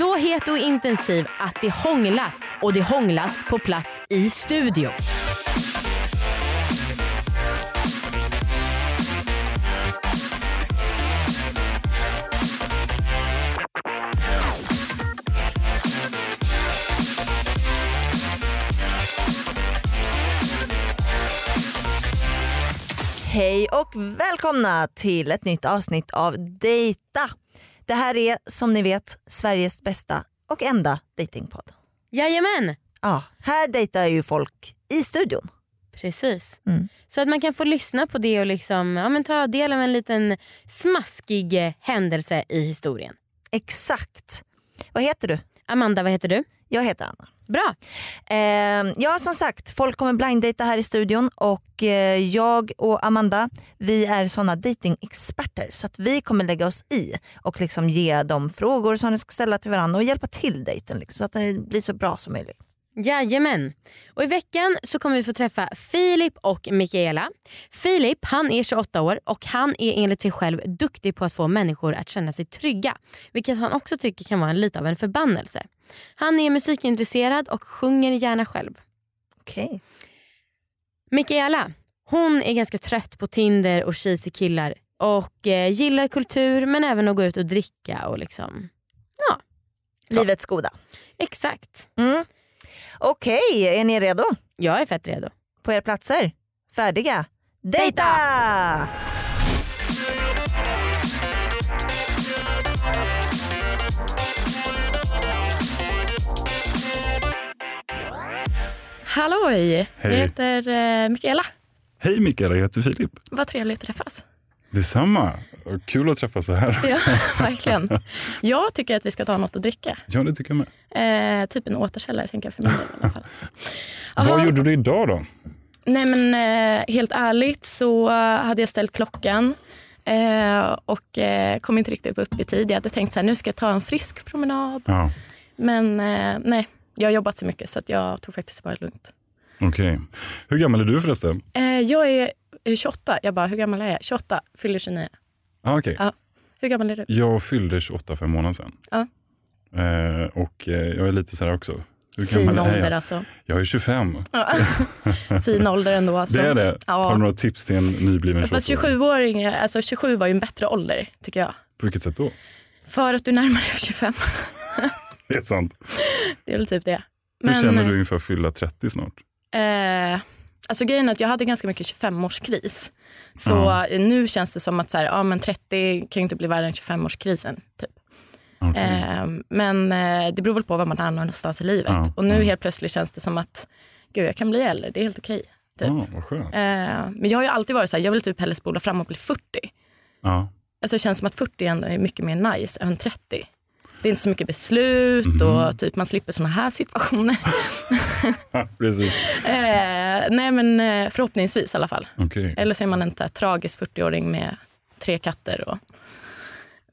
Så het och intensiv att det hånglas och det hånglas på plats i studio. Hej och välkomna till ett nytt avsnitt av Dejta. Det här är som ni vet Sveriges bästa och enda datingpodd. Jajamän, Ja, här dejtar ju folk i studion. precis. Mm. Så att man kan få lyssna på det och liksom, ja, men ta del av en liten smaskig eh, händelse i historien. Exakt. Vad heter du? Amanda, vad heter du? Jag heter Anna. Bra. Eh, ja som sagt, folk kommer blinddejta här i studion och eh, jag och Amanda vi är sådana datingexperter så att vi kommer lägga oss i och liksom ge dem frågor som ni ska ställa till varandra och hjälpa till dejten liksom, så att den blir så bra som möjligt. Jajamän. Och I veckan så kommer vi få träffa Filip och Mikaela. Filip han är 28 år och han är enligt sig själv duktig på att få människor att känna sig trygga. Vilket han också tycker kan vara en, lite av en förbannelse. Han är musikintresserad och sjunger gärna själv. Okej. Mikaela hon är ganska trött på Tinder och cheesy killar och eh, gillar kultur men även att gå ut och dricka och liksom... Ja, Så. Livets goda. exakt. Mm. Okej, är ni redo? Jag är fett redo. På era platser? Färdiga? Dejta! Halloj! Jag Hej. heter eh, Mikaela. Hej Mikaela, jag heter Filip. Vad trevligt att träffas. Detsamma. Kul att träffas så här också. Ja, verkligen. Jag tycker att vi ska ta något att dricka. Ja, det tycker jag med. Eh, typ en återställare tänker jag för min del i alla fall. Vad gjorde du idag då? Nej men eh, helt ärligt så hade jag ställt klockan eh, och eh, kom inte riktigt upp i tid. Jag hade tänkt så här, nu ska jag ta en frisk promenad. Ja, Men eh, nej, jag har jobbat så mycket så att jag tog faktiskt bara lugnt. okej. Hur gammal är du förresten? Eh, jag är eh, 28. Jag bara, hur gammal är jag? 28, fyller 29. Ah, okej. Ja. Hur gammal är du? Jag fyllde 28 för en månad sedan. Ja. Eh, och eh, jag är lite så här också. Hur Fin gammal är ålder jag? alltså. Jag är 25. Ja. fin ålder ändå. Alltså. Det är det. Ja. Har du några tips till en nybliven Fast 28-åring? 27-åring, alltså 27 var ju en bättre ålder tycker jag. På vilket sätt då? För att du närmar dig 25. Det är sant. Det är väl typ det. Hur känner du inför att fylla 30 snart? Eh, alltså grejen är att jag hade ganska mycket 25-årskris. Så Ja. nu känns det som att så här, ja, men 30 kan ju inte bli värre än 25-årskrisen. Typ. Okej. Eh, men eh, det beror väl på var man är någonstans i livet. Ja, Och nu ja. helt plötsligt känns det som att gud, jag kan bli äldre, det är helt okej. Typ. Eh, men jag har ju alltid varit så här, jag vill typ hellre spola fram och bli 40. Ja. Alltså det känns som att 40 ändå är mycket mer nice än 30. Det är inte så mycket beslut Mhm. och typ man slipper såna här situationer. Precis. eh, nej men eh, förhoppningsvis i alla fall. Okej. Eller så är man en tragisk 40-åring med tre katter och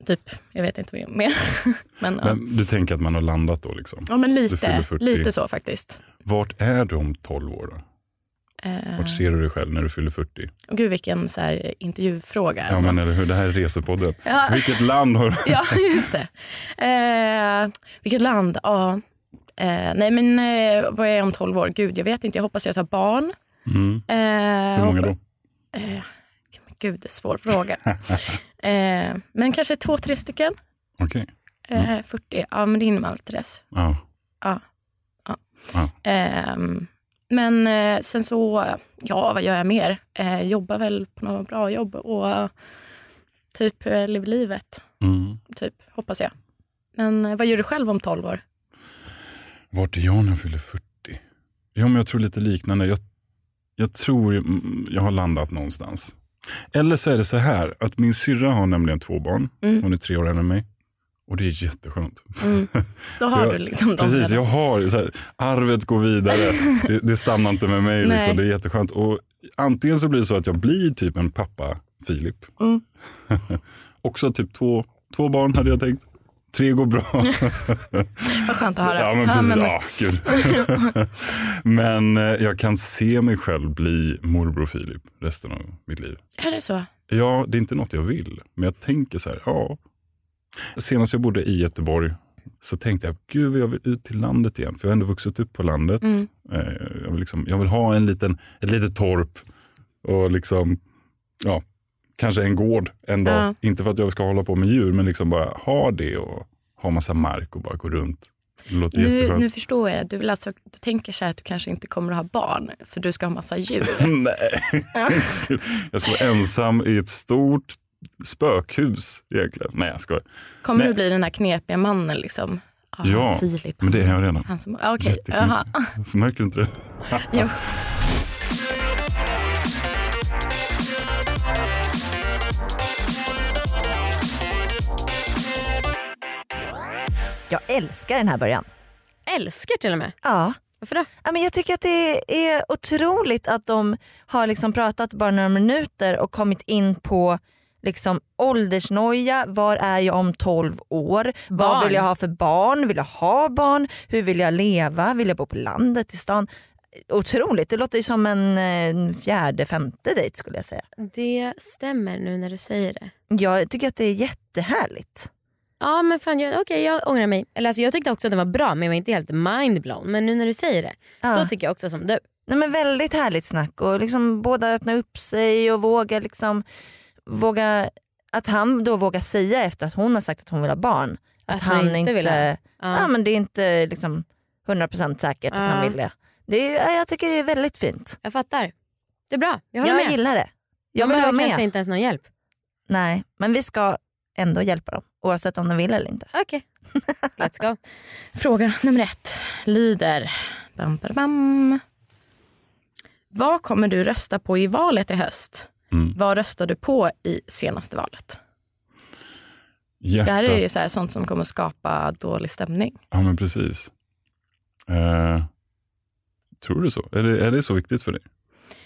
typ, jag vet inte mer. men, ja. Men du tänker att man har landat då? Liksom. ja men lite, 40. lite så faktiskt. Vart är du om 12 år? Då? Eh, Vart ser du dig själv när du fyller 40? gud vilken så här, intervjufråga. Ja, men eller hur? Det här är Resepodden. Ja. Vilket land har du? Ja, just det. Eh, vilket land? Ja. Eh, nej men eh, vad är jag om 12 år? Gud, jag vet inte. Jag hoppas jag tar barn. Mm. Eh, Hur många då? Eh, gud, det är svår fråga. men kanske två, tre stycken. Okej. Eh, 40, ja men det hinner man väl till dess. Ja. Ja. ja. Ja. Ehm, men eh, sen så, ja vad gör jag mer? Eh, jobbar väl på något bra jobb och typ eh, lever livet. Mm. Typ, hoppas jag. Men eh, vad gör du själv om 12 år? Vart är jag när jag fyller 40? Ja, men jag tror lite liknande. Jag, jag tror mm, jag har landat någonstans. Eller så är det så här att min syrra har nämligen två barn. Mm. Hon är tre år äldre än mig. Och det är jätteskönt. Mm. Då har Jag- du liksom de Precis, jag har så här, arvet går vidare. det, det stannar inte med mig. Liksom. Det är jätteskönt. Och antingen så blir det så att jag blir typ en pappa Filip. Mm. Också typ två, två barn hade jag tänkt. Tre går bra. Vad skönt att höra. Ja, men precis. men- Ja, men eh, jag kan se mig själv bli morbror Filip resten av mitt liv. Är det så? Ja, det är inte något jag vill. Men jag tänker så här, ja. Senast jag bodde i Göteborg så tänkte jag, gud jag vill ut till landet igen. För jag har ändå vuxit upp på landet. Mm. Eh, Jag, vill liksom, jag vill ha en liten, ett litet torp och liksom, ja, kanske en gård en dag. Ja. Inte för att jag ska hålla på med djur, men liksom bara ha det och ha massa mark och bara gå runt. Det låter Nu, jätteskönt. nu förstår jag. Du, vill alltså, du tänker så här att du kanske inte kommer att ha barn för du ska ha massa djur. Nej. jag ska vara ensam i ett stort spökhus egentligen. Nej, jag skojar. Kommer Nej. du bli den här knepiga mannen liksom? Ah, Ja, Filip. Men det är jag redan. Han som, ah. Jaha. Så märker du inte det? Jo. Jag älskar den här början. Älskar till och med. Ja. Varför då? Ja, men jag tycker att det är otroligt att de har liksom pratat bara några minuter och kommit in på liksom åldersnoja, var är jag om 12 år, vad Barn. vill jag ha för barn, vill jag ha barn, hur vill jag leva, vill jag bo på landet, i stan. Otroligt, det låter ju som en fjärde, femte dejt skulle jag säga. Det stämmer nu när du säger det. Jag tycker att det är jättehärligt. Ja men fan, jag, okej jag ångrar mig. Eller alltså, jag tyckte också att den var bra men jag var inte helt mindblown. Men nu när du säger det, Ja. då tycker jag också som du. Nej, men väldigt härligt snack och liksom båda öppna upp sig och våga liksom våga, att han då vågar säga efter att hon har sagt att hon vill ha barn. Att, Att han han inte inte, vill ha. Ja. ja. men det är inte liksom 100% säkert att Ja. han vill det. det är, jag tycker det är väldigt fint. Jag fattar. Det är bra, jag Jag, håller med. gillar det. Jag De vill behöver kanske inte ens någon hjälp. Nej, men vi ska ändå hjälpa dem oavsett om de vill eller inte. Okej, let's go. Fråga nummer ett lyder... Bam, bam, bam. Vad kommer du rösta på i valet i höst? Mm. Vad röstade du på i senaste valet? Hjärtat. Det här är ju så här, sånt som kommer skapa dålig stämning. Ja, men precis. Eh, tror du så? Är det, är det så viktigt för dig?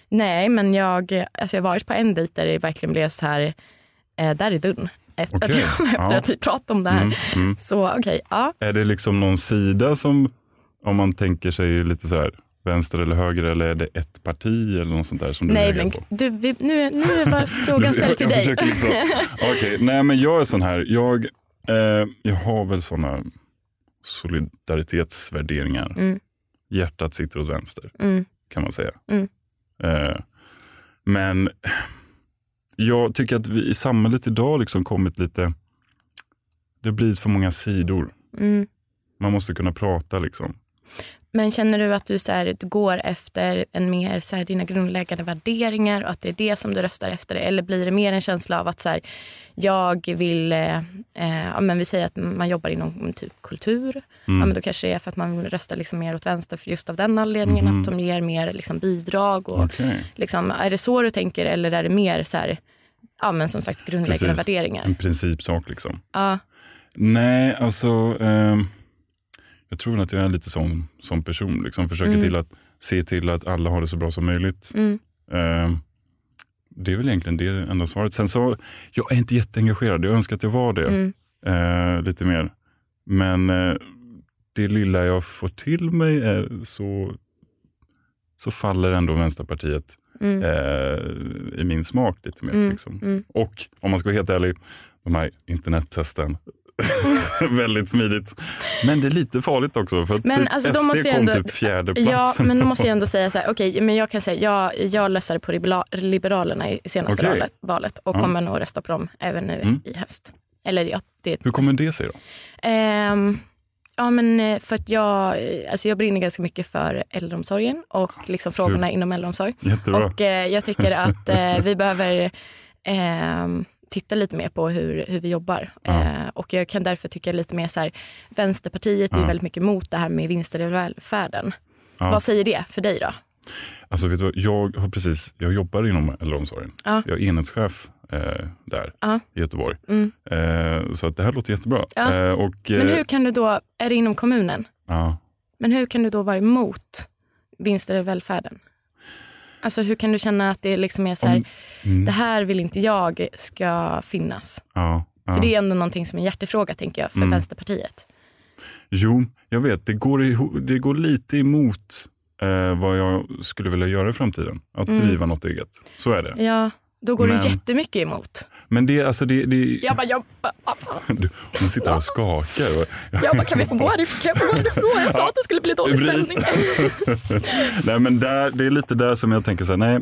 Nej, men jag, alltså jag har varit på en dejt där det verkligen blev så här, eh, där är dörren. Efter, Okej, att, jag, efter ja. att vi pratade om det här. Mm, mm. Så okej, ja. Är det liksom någon sida som, om man tänker sig lite så här vänster eller höger eller är det ett parti eller något sånt där som du Nej, men på? du, vi, nu, nu är bara frågan ställd till jag dig. liksom- Okej, nej men jag är sån här, jag, eh, jag har väl såna solidaritetsvärderingar. Mm. Hjärtat sitter åt vänster Mm. kan man säga. Mm. Eh, men jag tycker att vi i samhället idag liksom kommit lite, det blir för många sidor. Mm. Man måste kunna prata liksom. Men känner du att du, så här, du går efter en mer, så här, dina grundläggande värderingar och att det är det som du röstar efter? Eller blir det mer en känsla av att så här, jag vill, eh, eh, ja, men vi säger att man jobbar inom typ kultur. Ja, men då kanske det är för att man röstar liksom mer åt vänster för just av den anledningen. Mhm. Att de ger mer liksom, bidrag. Och, Okej. liksom, är det så du tänker eller är det mer så här, ja, men som sagt grundläggande Precis. värderingar? En principsak liksom. Ja. Nej, alltså ehm, jag tror att jag är lite sån, sån person. Liksom, försöker Mm. till att se till att alla har det så bra som möjligt. Mm. Ehm, det är väl egentligen det enda svaret. Sen så, jag är inte jätteengagerad. Jag önskar att jag var det Mm. eh, lite mer. Men eh, det lilla jag får till mig är så, så faller ändå Vänsterpartiet Mm. eh, i min smak lite mer. Mm. Liksom. Mm. Och om man ska vara helt ärlig, de här internettesten. Väldigt smidigt. Men det är lite farligt också för att Men typ alltså, SD måste kom ändå- typ fjärde Ja, platsen. men då måste jag ändå säga så här, okej, men jag kan säga, jag, jag röstade på Libera- Liberalerna i senaste Okej. valet, och Ja. kommer nog rösta på dem även nu Mm. i höst. Eller ja, det Hur kommer det sig då? Ehm, ja, men eh, för att jag, eh, alltså jag brinner ganska mycket för äldreomsorgen och liksom frågorna inom äldreomsorg. Jättebra. Och eh, jag tycker att eh, vi behöver ehm, titta lite mer på hur, hur vi jobbar. Ja. Eh, och jag kan därför tycka lite mer så här, Vänsterpartiet är Ja. väldigt mycket emot det här med vinster i välfärden. Ja. Vad säger det för dig då? Alltså, vet du, jag, har precis, jag jobbar inom äldreomsorgen. Ja. Jag är enhetschef eh, där Ja. i Göteborg. Mm. Eh, så att det här låter jättebra. Ja. Eh, och, Men eh, hur kan du då, är det inom kommunen? ja. Men hur kan du då vara emot vinster i välfärden? Alltså hur kan du känna att det liksom är så här, mm, det här vill inte jag ska finnas? ja, ja. För det är ändå någonting som är en hjärtefråga tänker jag för Mm. Vänsterpartiet. Jo, jag vet. Det går, det går lite emot eh, vad jag skulle vilja göra i framtiden. Att Mm. driva något eget. Så är det. Ja, då går Men- du jättemycket emot. Men det, alltså det, det, Jag bara, jag, bara, du, hon sitter och skakar. Och, jag bara, kan vi få gå härifrån? Kan jag få gå härifrån? Jag sa att det skulle bli dålig stämning. nej, men där, det är lite där som jag tänker så här, nej,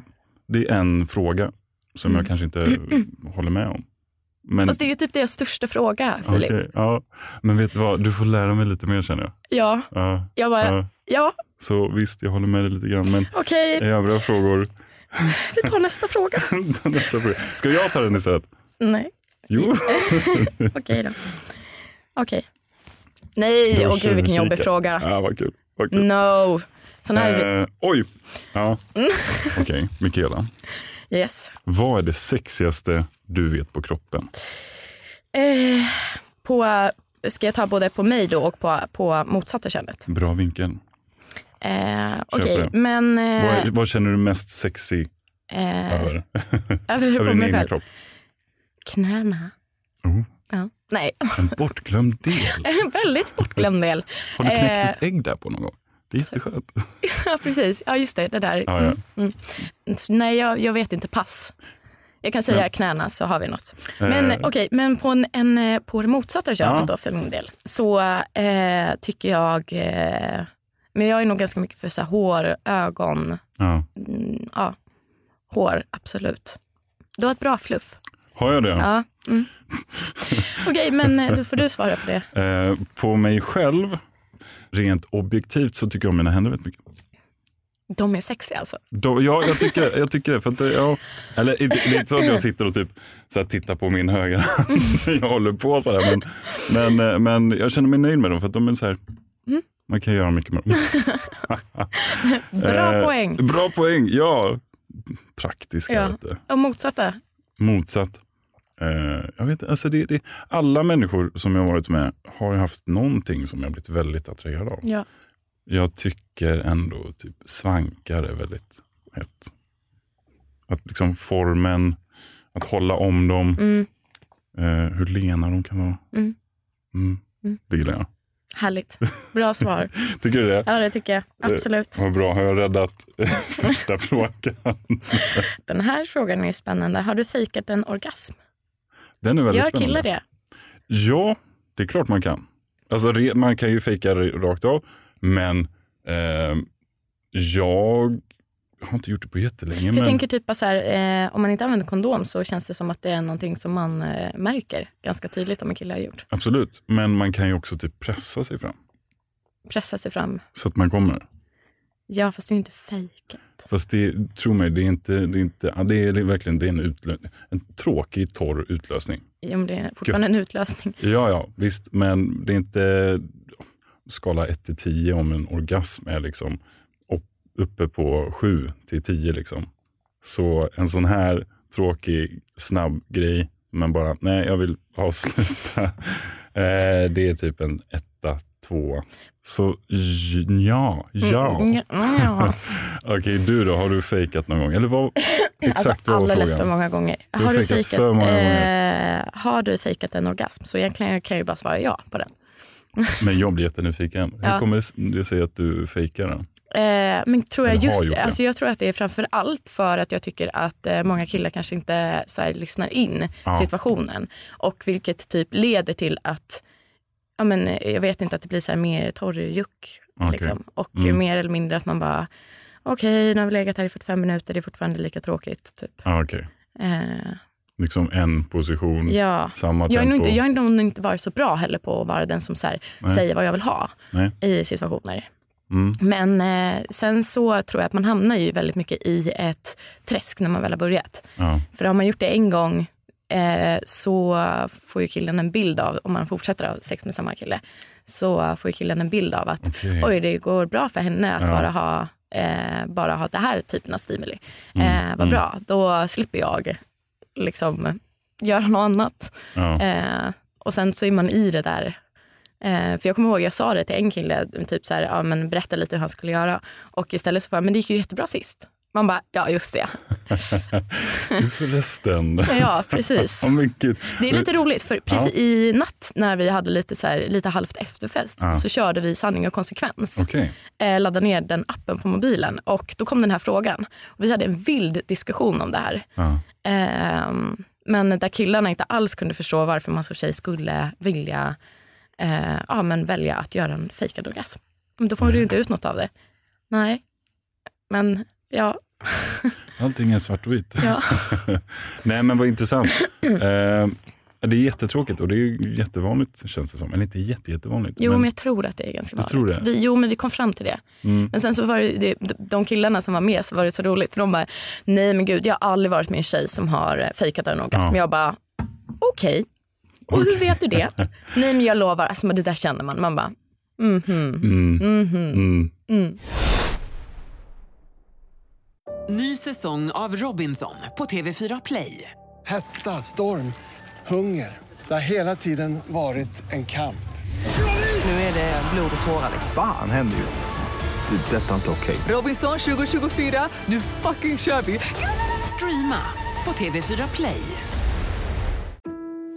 det är en fråga som jag kanske inte håller med om. Men, Mm. Fast det är ju typ deras största fråga, Filip. okej, ja. men vet du vad, du får lära mig lite mer känner jag. Ja, Ja, jag bara, ja. ja, Så visst, jag håller med dig lite grann. Men okej, i övriga frågor, vi tar nästa fråga. nästa fråga. Ska jag ta den istället? Nej, Jo. okej då. Okej. Nej, åh gud vilken jobbig fråga. Ja, vad kul. Vad kul. No. Sån här. Eh, oj. Ja. Okej, Mikaela. Yes. Vad är det sexigaste du vet på kroppen? Eh, på, ska jag ta både på mig då och på, på motsatta könet? Bra vinkel. Eh, Okej, det. men... Vad, Eh, vad känner du mest sexy eh, över? över på din själv. kropp? Knäna. Oh, Ja. Nej, en bortglömd del. en väldigt bortglömd del. Har du knäckt Eh, ett ägg där på någon gång? Det är jätteskönt. Ja, precis. Ja, just det. Det där. Ja, ja. Mm, mm. Nej, jag, jag vet inte. Pass. Jag kan säga knäna så har vi något. Men Eh. okej, men på, en, en, på det motsatta könet Ja. då för min del så eh, tycker jag, eh, men jag är nog ganska mycket för så hår, ögon, Ja. mm, ja, hår absolut. Du har ett bra fluff. Har jag det? Ja. Mm. Okej, men eh, då får du svara på det. Eh, på mig själv, rent objektivt, så tycker jag om mina händer väldigt mycket. De är sexiga alltså. Då, ja, jag tycker, jag tycker det. För att, ja, eller, inte- det är inte så att jag sitter och typ, så här, tittar på min högra hand när jag håller på. Så här, men, men, eh, men jag känner mig nöjd med dem för att de är så här, Mm. Man kan göra mycket med dem. Bra Eh, poäng. Bra poäng, ja. Praktiska. Ja. Du. Och motsatta. Motsatt. Eh, jag vet, alltså det, det, alla människor som jag har varit med har haft någonting som jag blivit väldigt attraherad av. Ja. Jag tycker ändå typ svankar är väldigt hett. Att liksom formen, att hålla om dem, Mm. eh, hur lena de kan vara. Mm. Mm. Mm. Det gillar jag. Härligt. Bra svar. Tycker du det? Ja, det tycker jag. Absolut. Vad bra, har jag räddat första frågan? Den här frågan är spännande. Har du fejkat en orgasm? Den är väldigt Gör killar det? Ja, det är klart man kan. Alltså, man kan ju fejka rakt av, men eh, jag har inte gjort det på jättelänge. För Men, Jag tänker typ så här, eh, om man inte använder kondom så känns det som att det är någonting som man eh, märker ganska tydligt om en kille har gjort. Absolut, men man kan ju också typ pressa sig fram Pressa sig fram. så att man kommer. Ja, fast det är ju inte fejkat. Fast det, tro mig, det är, inte, det är, inte, ja, det är verkligen det är en, utlö, en tråkig, torr utlösning. Jo, men det är fortfarande en utlösning. Ja, ja, visst, men det är inte skala 1 till 10 om en orgasm är liksom uppe på 7 till 10. Liksom. Så en sån här tråkig, snabb grej, men bara, nej, jag vill avsluta. eh, det är typ en etta, två. Så ja, ja. Mm, ja. Okej, du då? Har du fejkat någon gång? Eller vad, exakt Alltså, vad var alldeles för frågan? många gånger. Du har fejkat för många eh, har du fejkat en orgasm? Så egentligen kan jag ju bara svara ja på den. Men jag blir jättenyfiken. Hur Ja. kommer det sig att du fejkar den? Eh, men tror jag just alltså jag tror att det är framför allt för att jag tycker att eh, många killar kanske inte så här, lyssnar in Ja. situationen. Och vilket typ leder till att, ja, men, eh, jag vet inte, att det blir så här mer torrjuck. Okej. Liksom. Och Mm. mer eller mindre att man bara, okej nu har vi legat här i 45 minuter, det är fortfarande lika tråkigt. Typ. Ah, Okej, Eh, liksom en position, ja. samma Jag har, tempo. inte, jag har nog inte varit så bra heller på att vara den som här, säger vad jag vill ha Nej. i situationer. Mm. Men eh, sen så tror jag att man hamnar ju väldigt mycket i ett träsk när man väl har börjat. Ja. För har man gjort det en gång eh, så får ju killen en bild av, om man fortsätter ha sex med samma kille, så får ju killen en bild av att Okej. oj det går bra för henne att Ja. bara ha eh, bara ha det här typen av stimuli. Mm, Eh, vad mm. bra, då slipper jag liksom göra något annat. Ja. Eh, och sen så är man i det där. Eh, för jag kommer ihåg jag sa det till en kille, typ så här, ja, men berätta lite hur han skulle göra. Och istället så var men det gick ju jättebra sist. Man bara, ja just det. Du förresten. Ja, precis. Ja, gud. Det är lite roligt för precis i natt när vi hade lite, så här, lite halvt efterfest Ja. så körde vi sanning och konsekvens. Okej. Eh, laddade ner den appen på mobilen och då kom den här frågan. Och vi hade en vild diskussion om det här. Ja. Ehm, men där killarna inte alls kunde förstå varför man som tjej skulle vilja eh, ja, men välja att göra en fejkad orgasm. Men då får du ju inte ut något av det. Nej, men ja. Allting är svart och vitt. ja. Nej men vad intressant. Eh, det är jättetråkigt och det är ju jättevanligt känns det som. Eller inte jätte, jättevanligt. Jo, men, jag tror att det är ganska vanligt. tror det? Vi, jo, men vi kom fram till det. Mm. Men sen så var det, det, de killarna som var med så var det så roligt. För de bara, nej men gud jag har aldrig varit med en tjej som har eh, fejkat en orgasm. Ja. Jag bara, okej. Och hur vet du det? nej men jag lovar, alltså, det där känner man. Man bara, mhm, Mm. mhm, Mm. mm. Ny säsong av Robinson på TV4 Play. Hetta, storm, hunger. Det har hela tiden varit en kamp. Nu är det blod och tårar. Fan händer just nu. Det. Detta är inte okej. Robinson 2024, nu fucking kör vi! Streama på TV4 Play.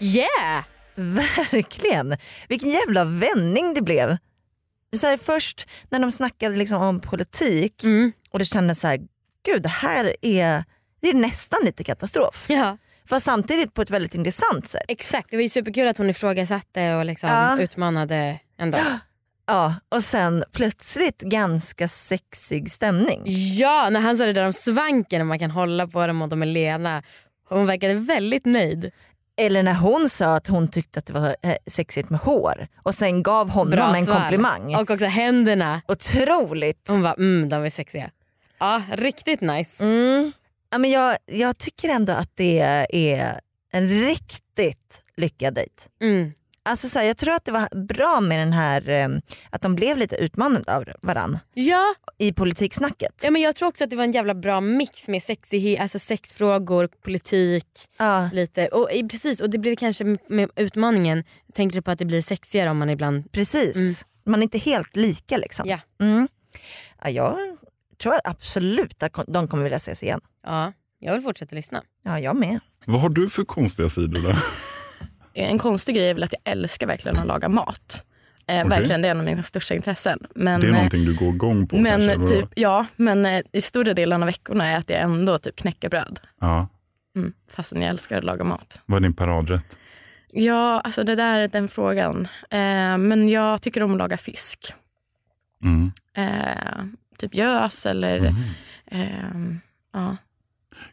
Yeah! Verkligen. Vilken jävla vändning det blev. Så här, först när de snackade liksom om politik Mm. och det kändes så här, gud det här är, det är nästan lite katastrof. Ja, Fast samtidigt på ett väldigt intressant sätt. exakt. Det var ju superkul att hon ifrågasatte och liksom Ja. utmanade ändå. Ja, och sen plötsligt ganska sexig stämning. Ja, när han sa det där om svanken och man kan hålla på dem och de är lena. Hon verkade väldigt nöjd. Eller när hon sa att hon tyckte att det var eh, sexigt med hår och sen gav honom Bra en svar. komplimang. Och också händerna. Otroligt. Hon var mm, de är sexiga. Ja, riktigt nice. Mm. Ja, men jag, jag tycker ändå att det är en riktigt lyckad dejt. Mm. Alltså så här, jag tror att det var bra med den här eh, att de blev lite utmanade av varann Ja, i politiksnacket. ja, men jag tror också att det var en jävla bra mix med sexighet, alltså sexfrågor, politik. Ja, lite. Och, eh, precis, och det blev kanske med utmaningen, tänkte du på att det blir sexigare om man ibland... precis. Man är inte helt lika liksom. Ja. Mm. Ja, jag tror absolut att de kommer vilja ses igen. Ja, jag vill fortsätta lyssna. Ja, jag med. Vad har du för konstiga sidor då? En konstig grej är väl att jag älskar verkligen att laga mat. Eh, Okej. Verkligen, det är en av mina största intressen. Men, Det är eh, någonting du går igång på men, kanske? typ, ja, men eh, i större delen av veckorna äter jag ändå typ knäckebröd. Ja. Mm, fastän jag älskar att laga mat. Vad är din paradrätt? Ja, alltså det där är den frågan. Eh, men jag tycker om att laga fisk. Mm. Eh, typ gös eller... Mm. ja.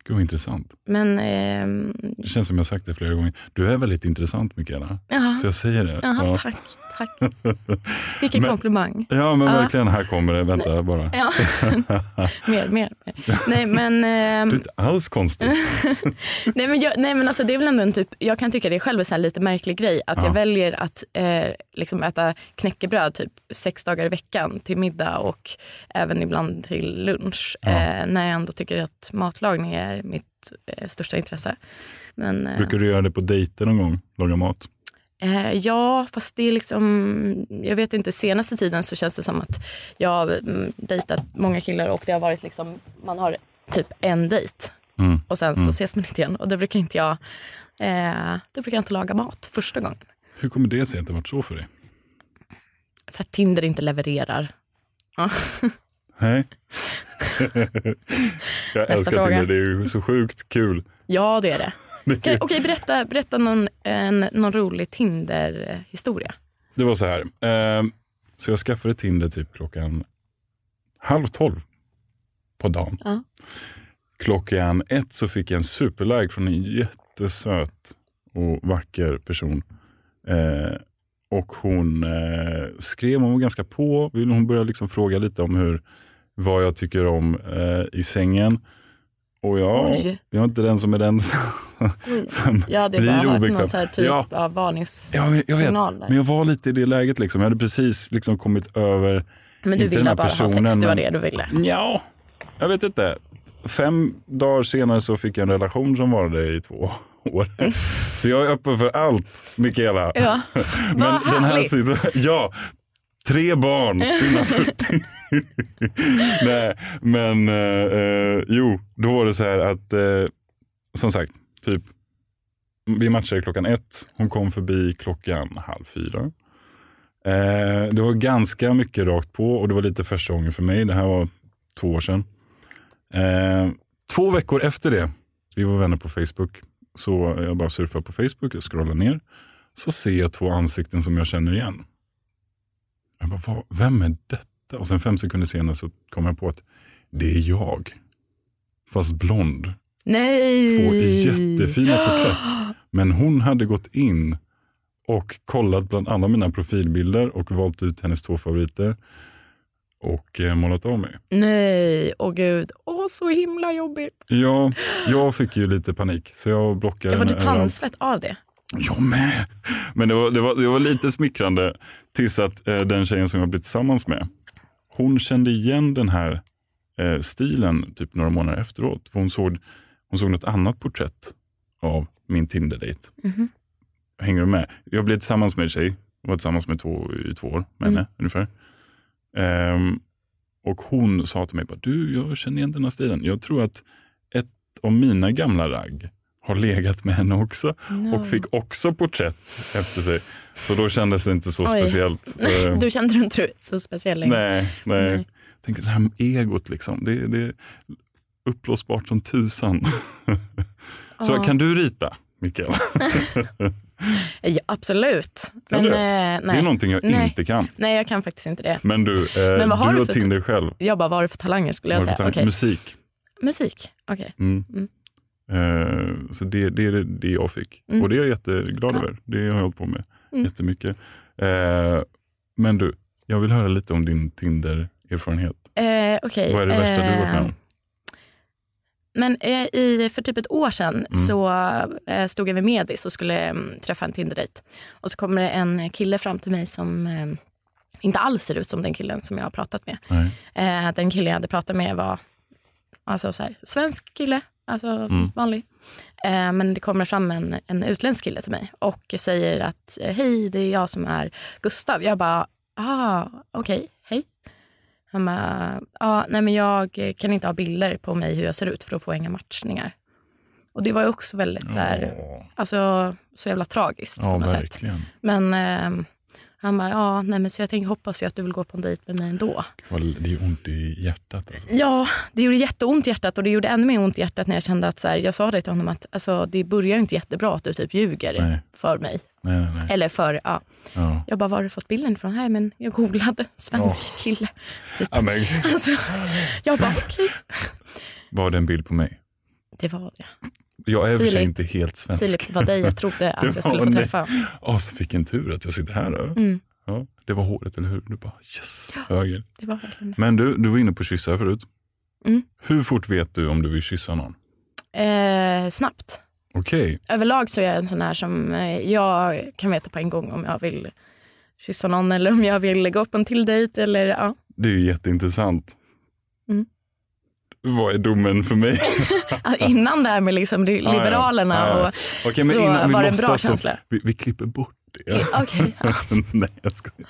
Gud vad intressant. Men... ehm, Det känns som jag sagt det flera gånger. Du är väldigt intressant Mikaela. Så jag säger det. Jaha, Ja. tack. Tack. Vilken Men- komplimang. Ja men Ja. verkligen, här kommer det. Vänta bara. Ja. mer, mer, mer. Nej men, ehm, Du är inte alls konstig. nej, men, jag, nej men alltså det är väl ändå en typ, jag kan tycka det är själv en sån här lite märklig grej att Ja. jag väljer att eh, liksom äta knäckebröd typ sex dagar i veckan till middag och även ibland till lunch. Ja. Eh, när jag ändå tycker att matlagning är mitt eh, största intresse. Men, eh, Brukar du göra det på dejter någon gång? Laga mat? Eh, ja, fast det är liksom, jag vet inte, senaste tiden så känns det som att jag har mm, dejtat många killar och det har varit liksom, man har typ en dejt Mm. och sen så Mm. ses man inte igen och då brukar inte jag, eh, då brukar jag inte laga mat första gången. Hur kommer det sig att det varit så för dig? För att Tinder inte levererar. Ja. Nej. jag älskar fråga. Tinder, det är ju så sjukt kul. ja, det är det. Okej, okej, berätta, berätta någon, en, någon rolig Tinder-historia. det var så här. Eh, så jag skaffade Tinder typ klockan halv tolv på dagen. Ja. klockan ett så fick jag en superlike från en jättesöt och vacker person. Eh, och hon eh, skrev, hon var ganska på. Hon började liksom fråga lite om hur, vad jag tycker om eh, i sängen. Och jag, Oj. jag är inte den som är den som, som Jag hade blir obekväm. någon så här typ Ja. av varningssignal Ja, jag vet. där. Men jag var lite i det läget. Liksom. Jag hade precis liksom kommit över Men du ville bara ha sex, personen, det var det du ville. Ja, jag vet inte. Fem dagar senare så fick jag en relation som varade i två år. Så jag är öppen för allt, Mikaela. Ja, Men vad den här härligt. situa- ja, tre barn innan 40. Nej, men eh, eh, jo, då var det så här att, eh, som sagt, typ, vi matchade klockan ett. Hon kom förbi klockan halv fyra. Eh, det var ganska mycket rakt på och det var lite första gången för mig. Det här var två år sedan. Eh, två veckor efter det, vi var vänner på Facebook, så jag bara surfar på Facebook, jag scrollar ner, så ser jag två ansikten som jag känner igen. Jag bara, vad, vem är detta? Och sen fem sekunder senare så kom jag på att det är jag. Fast blond. Nej! Två jättefina porträtt. Men hon hade gått in och kollat bland alla mina profilbilder och valt ut hennes två favoriter och eh, målat av mig. Nej, åh gud. Åh, så himla jobbigt. Ja, jag fick ju lite panik så jag blockade Jag får typ handsvett av det. Jag med. Men det var, det var, det var lite smickrande tills att eh, den tjejen som jag blev tillsammans med, hon kände igen den här eh, stilen typ några månader efteråt. För hon, såg, hon såg något annat porträtt av min Tinder-dejt. Mhm. Hänger du med? Jag blev tillsammans med en tjej, jag var tillsammans med två, i två år med henne ungefär. Ehm, och hon sa till mig, du jag känner igen den här stilen. Jag tror att ett av mina gamla ragg har legat med henne också och fick också porträtt efter sig. Så då kändes det inte så Oj. speciellt. Eh, Du kände dig inte så speciell längre. nej, nej. Nej. Jag tänkte det här med egot, liksom, det, det är uppblåsbart som tusan. så Ja. kan du rita, Mikael? Ja, absolut. Men, du? eh, Det är någonting jag Nej. inte kan. nej, jag kan faktiskt inte det. Men du, eh, Men vad har du du har Tinder själv. Jag bara, vad har du för talanger skulle jag säga. du Okej. Musik. Musik, okej. Mm. Mm. Eh, så det, det är det, jag fick. Mm. Och det är jag jätteglad Ja. över. Det har jag hållit på med Mm. jättemycket. Eh, men du, jag vill höra lite om din Tinder-erfarenhet. Eh, okej. Vad är det värsta du har varit med om? Men i, för typ ett år sedan Mm. så stod jag vid Medis och skulle mm, träffa en Tinder-dejt. Och så kommer det en kille fram till mig som inte alls ser ut som den killen som jag har pratat med. Den kille jag hade pratat med var alltså så här, svensk kille, alltså Mm. vanlig. Eh, men det kommer fram en, en utländsk kille till mig och säger att eh, hej, det är jag som är Gustav. Jag bara, ah, okej, hej. Han bara, ah, nej men jag kan inte ha bilder på mig hur jag ser ut för att få inga matchningar. Och det var ju också väldigt så här, Ja, alltså, så jävla tragiskt på ja något sätt. verkligen. Men eh, han bara, ja, nej men så jag tänker, hoppas ju att du vill gå på en dejt med mig ändå. Det är ont i hjärtat. Alltså. Ja, det gjorde jätteont i hjärtat och det gjorde ännu mer ont i hjärtat när jag kände att så här, jag sa det till honom att alltså, det börjar inte jättebra att du typ ljuger Nej. för mig. Nej, nej, nej. Eller för, ja. Ja. Jag bara, var har du fått bilden ifrån? Nej men jag googlade, svensk kille. Typ. Ja, men, Alltså, jag bara, okej. var det en bild på mig? Det var det. Jag är Filip. inte helt svensk. Filip, det var dig jag trodde att jag skulle var få träffa. Åh, så vilken tur att jag sitter här. Då. Mm, Ja, det var håret, eller hur? Du bara yes, höger. det var verkligen. Men du, du var inne på kyssar förut. Mm. Hur fort vet du om du vill kyssa någon? Eh, snabbt. Okej, Överlag så är jag en sån här som eh, jag kan veta på en gång om jag vill kyssa någon eller om jag vill gå på en till dejt. Eller, ja. det är ju jätteintressant. Mm. Vad är domen för mig? Innan det här med liksom li- Ja, ja. Liberalerna Ja, ja. och Okej, men så innan var det en bra känsla. Vi, vi klipper bort det. Okej, ja. Nej, jag skojar.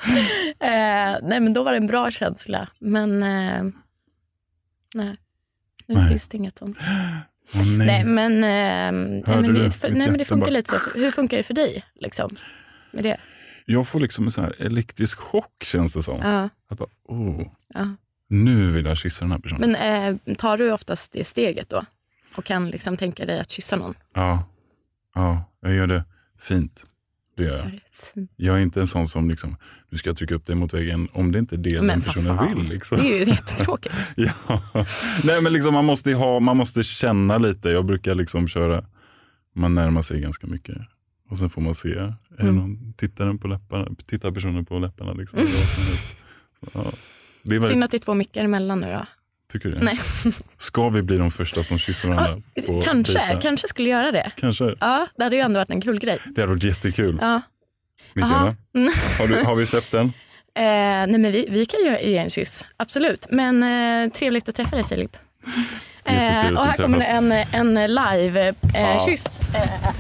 eh, nej men då var det en bra känsla. Men eh, nej, nu Nej. finns det inget sånt. Åh, nej. Nej men, eh, nej, men, det, för, nej, men det funkar bara- lite så. Hur funkar det för dig? Liksom, med det? Jag får liksom en sån här elektrisk chock känns det som. Ja, Att bara, oh, ja. Nu vill jag kyssa den här personen. Men eh, tar du oftast det steget då? Och kan liksom tänka dig att kyssa någon? Ja, ja, jag gör det fint. det gör jag. Jag är inte en sån som liksom, nu ska jag trycka upp dig mot väggen om det inte är det Men den personen fan. vill. Liksom. Det är ju jättetråkigt. Ja. Nej, men liksom, man, måste ha, man måste känna lite. Jag brukar liksom köra, man närmar sig ganska mycket. Och sen får man se, är Mm. någon, tittar, den på läpparna, tittar personen på läpparna? Liksom, helst. Så, ja. Det är väl, Synd att det är två mickar emellan nu då. tycker du? Nej. Ska vi bli de första som kysser varandra? på Kanske, dejter? kanske skulle göra det. Kanske. Ja, det hade ju ändå varit en kul grej. Det hade varit jättekul. Ja. Mikaela. Mm. har, du, har vi släppt den? Eh, nej men vi, vi kan ju ge en kyss, absolut. Men eh, trevligt att träffa dig Filip. Eh, och här kommer en, en live-kyss. Ja.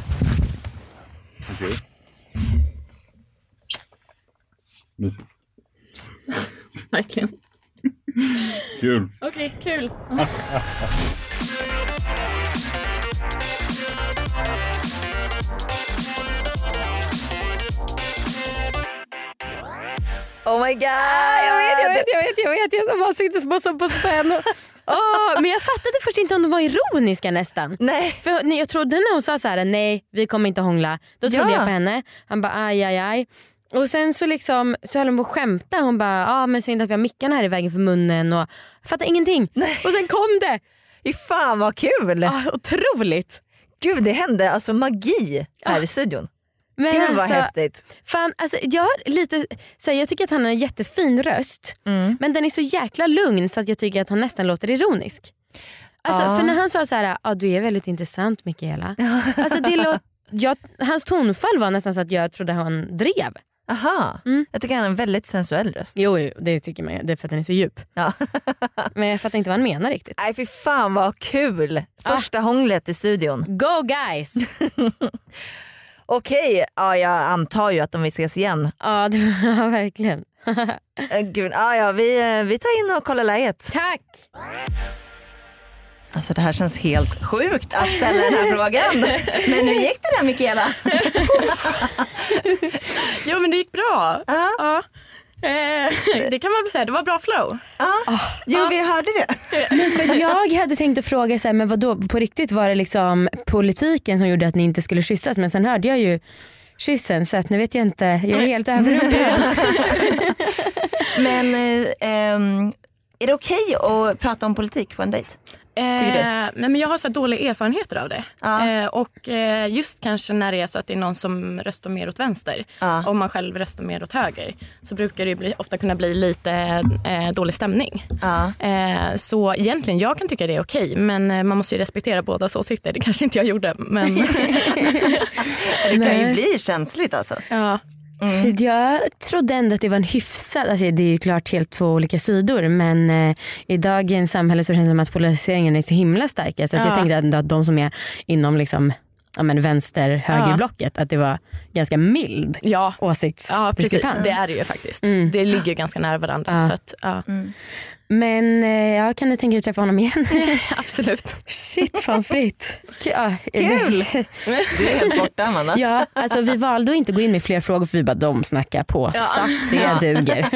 Okej. Mysigt. Verkligen. Kul. Okej, kul. Oh my god! Jag vet, jag vet, jag vet, jag vet. Jag bara sitter som så på spänn. Åh, men jag fattade först inte om de var ironiska nästan. Nej. För jag trodde när hon sa så här: nej vi kommer inte hångla. Då trodde Ja. jag på henne. Han bara aj aj aj. Och sen så liksom så höll hon på att skämta. Hon bara ah, men synd att vi har mickarna här i vägen för munnen. Och, jag fattade ingenting. Och sen kom det. Fy fan vad kul! Ah, otroligt. Gud det hände alltså magi här i studion. Men Gud vad alltså, häftigt. Fan, alltså, jag, har lite, så här, jag tycker att han har en jättefin röst Mm. men den är så jäkla lugn så att jag tycker att han nästan låter ironisk. Alltså, Ja. För när han sa så här, ah, du är väldigt intressant Mikaela. Alltså, det låt, jag, hans tonfall var nästan så att jag trodde han drev. Aha. Mm. Jag tycker han har en väldigt sensuell röst. Jo, jo det tycker man. Det är för att den är så djup. Ja. Men jag fattar inte vad han menar riktigt. Nej fy fan vad kul. Första hånglet i studion. Go guys! Okej, ja, jag antar ju att om vi ses igen. ja, det, ja, verkligen. Eh, Gud, ja, ja, vi, eh, vi tar in och kollar läget. Tack! Alltså det här känns helt sjukt att ställa den här frågan. Men hur gick det där Mikaela? Jo men det gick bra. Ja. Ja. Eh, det kan man väl säga, det var bra flow. Ja. Jo vi hörde det. För jag hade tänkt att fråga så här, men vadå, på riktigt var det liksom politiken som gjorde att ni inte skulle kyssas men sen hörde jag ju kyssen så att nu vet jag inte, jag är helt överrumplad. Men eh, ehm, är det okej att prata om politik på en dejt? Eh, men jag har så dåliga erfarenheter av det. Ja. Eh, och eh, just kanske när det är så att det är någon som röstar mer åt vänster Ja. och man själv röstar mer åt höger så brukar det bli, ofta kunna bli lite eh, dålig stämning. Ja. Eh, så egentligen, jag kan tycka det är okej men eh, man måste ju respektera bådas åsikter. Det kanske inte jag gjorde men Det kan ju bli känsligt alltså. ja. För jag trodde ändå att det var en hyfsad, alltså det är ju klart helt två olika sidor men eh, i dagens samhälle så känns det som att polariseringen är så himla stark. Så jag Ja. tänkte ändå att de som är inom liksom, ja, men vänster högerblocket att det var ganska mild Ja. Ja, precis. åsiktsdiskrepans. Det är det ju faktiskt. Mm. Det ligger ganska nära varandra. Ja. Så att, ja. Men eh, ja, kan du tänka dig att träffa honom igen? Absolut. Shit fan fritt. Ja, Kul. det- Du är helt borta Amanda. Ja, alltså vi valde att inte gå in med fler frågor för vi bara de snackar på. Ja. Så det Ja. duger.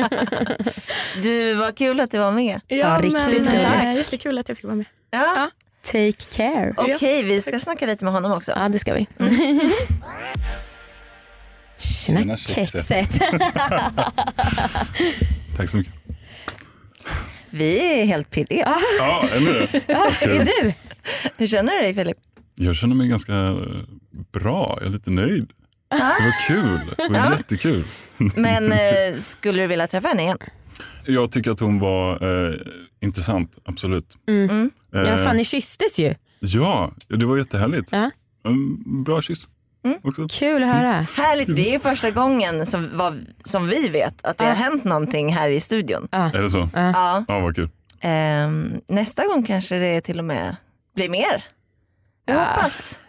Du, var kul att du var med. Ja, riktigt men, tack. Jättekul att jag fick vara med. Ja. Take care. Okej, vi ska snacka lite med honom också. Ja det ska vi. Tjena Tjena, kexet. Tack så mycket. Vi är helt pirriga. Ja, eller Ja, är du? Hur känner du dig Filip? Jag känner mig ganska eh, bra, jag är lite nöjd. Det var kul, det var Ja. jättekul. Men eh, skulle du vilja träffa henne igen? Jag tycker att hon var eh, intressant, absolut. Mm. Eh, Ja fan ni kysstes ju. ja, det var jättehärligt. Ja. En bra kyss också. Kul att höra. Härligt, det är ju första gången som, vad, som vi vet att det har hänt någonting här i studion. Är det så? Ja. Ja, vad kul. Ehm, nästa gång kanske det till och med blir mer. Jag hoppas.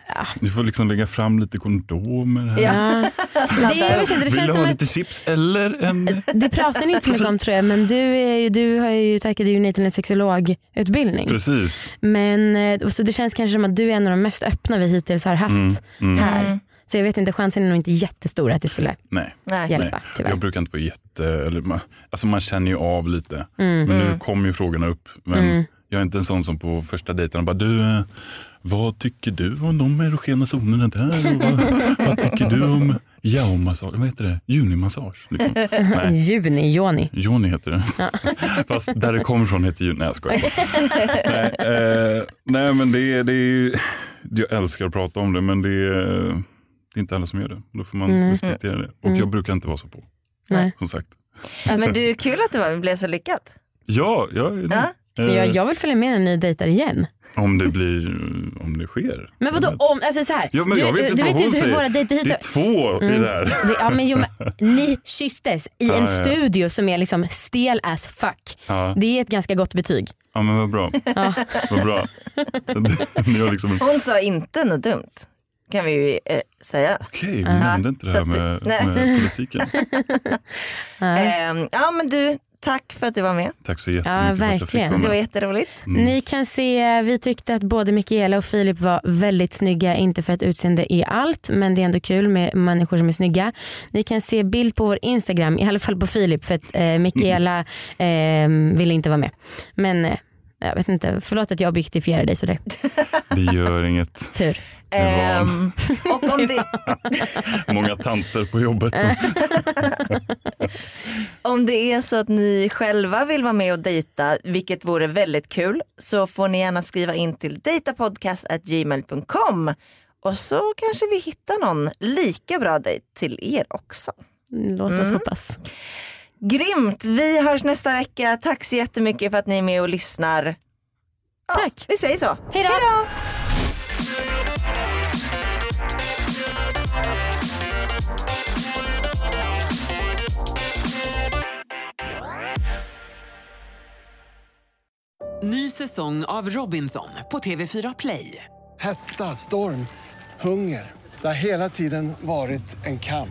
Du får liksom lägga fram lite kondomer här. Ja. Det, jag vet inte, det Vill känns du som ha lite chips eller en... det pratar ni inte så mycket om tror jag men du, är ju, du har ju tackat ju nej till en sexologutbildning. Precis. Men eh, och så det känns kanske som att du är en av de mest öppna vi hittills har haft Mm, mm. här. Så jag vet inte, chansen är nog inte jättestor att det skulle Nej. Nej. hjälpa. Nej, Tyvärr. jag brukar inte vara jätte... Eller, man, alltså man känner ju av lite. Mm. Men nu kommer ju frågorna upp. Men Mm. Jag är inte en sån som på första dejten bara du, eh, vad tycker du om de erogena zonerna där? Och vad, vad tycker du om Yao-massage, vad heter det? Junimassage? Liksom. Nej, Juni, Joni. Joni heter det. Fast där det kommer från heter Juni. Nej jag skojar nej, eh, nej men det är, det är, jag älskar att prata om det men det är, det är inte alla som gör det. Då får man Mm. respektera det. Och jag brukar inte vara så på. Nej. Som sagt. Men du, kul att det var, blev så lyckat. Ja, jag är det. Eh, Ja, jag vill följa med när ni dejtar igen. Om det blir, om det sker. Men vadå om, alltså så här. Ja, men du, jag vet inte du vet inte hur våra dejter Det är hit två i det här. det, ja, men, jo, men, Ni kysstes i Ja, en ja. studio som är liksom stel as fuck. Ja. Det är ett ganska gott betyg. Ja men vad bra. Vad bra. Liksom, Hon sa inte något dumt. Kan vi ju eh, säga. Okej, vi nämnde inte det här med, med politiken. Ehm, ja men du, tack för att du var med. Tack så jättemycket för att jag fick verkligen. vara Det var med. jätteroligt. Ni kan se, vi tyckte att både Mikaela och Filip var väldigt snygga. Inte för att utseende är allt men det är ändå kul med människor som är snygga. Ni kan se bild på vår Instagram, i alla fall på Filip för att eh, Mikaela eh, ville inte vara med. Men eh, jag vet inte, förlåt att jag objektifierar dig sådär. Det gör inget. Tur. Ehm, och om det, Många tanter på jobbet. Om det är så att ni själva vill vara med och dejta, vilket vore väldigt kul, så får ni gärna skriva in till datapodcast.gmail.com och så kanske vi hittar någon lika bra dejt till er också. Låt oss hoppas. Grymt! Vi hörs nästa vecka. Tack så jättemycket för att ni är med och lyssnar. Ja, Tack. Vi säger så. Hej då! Ny säsong av Robinson på TV4 Play. Hetta, storm, hunger. Det har hela tiden varit en kamp.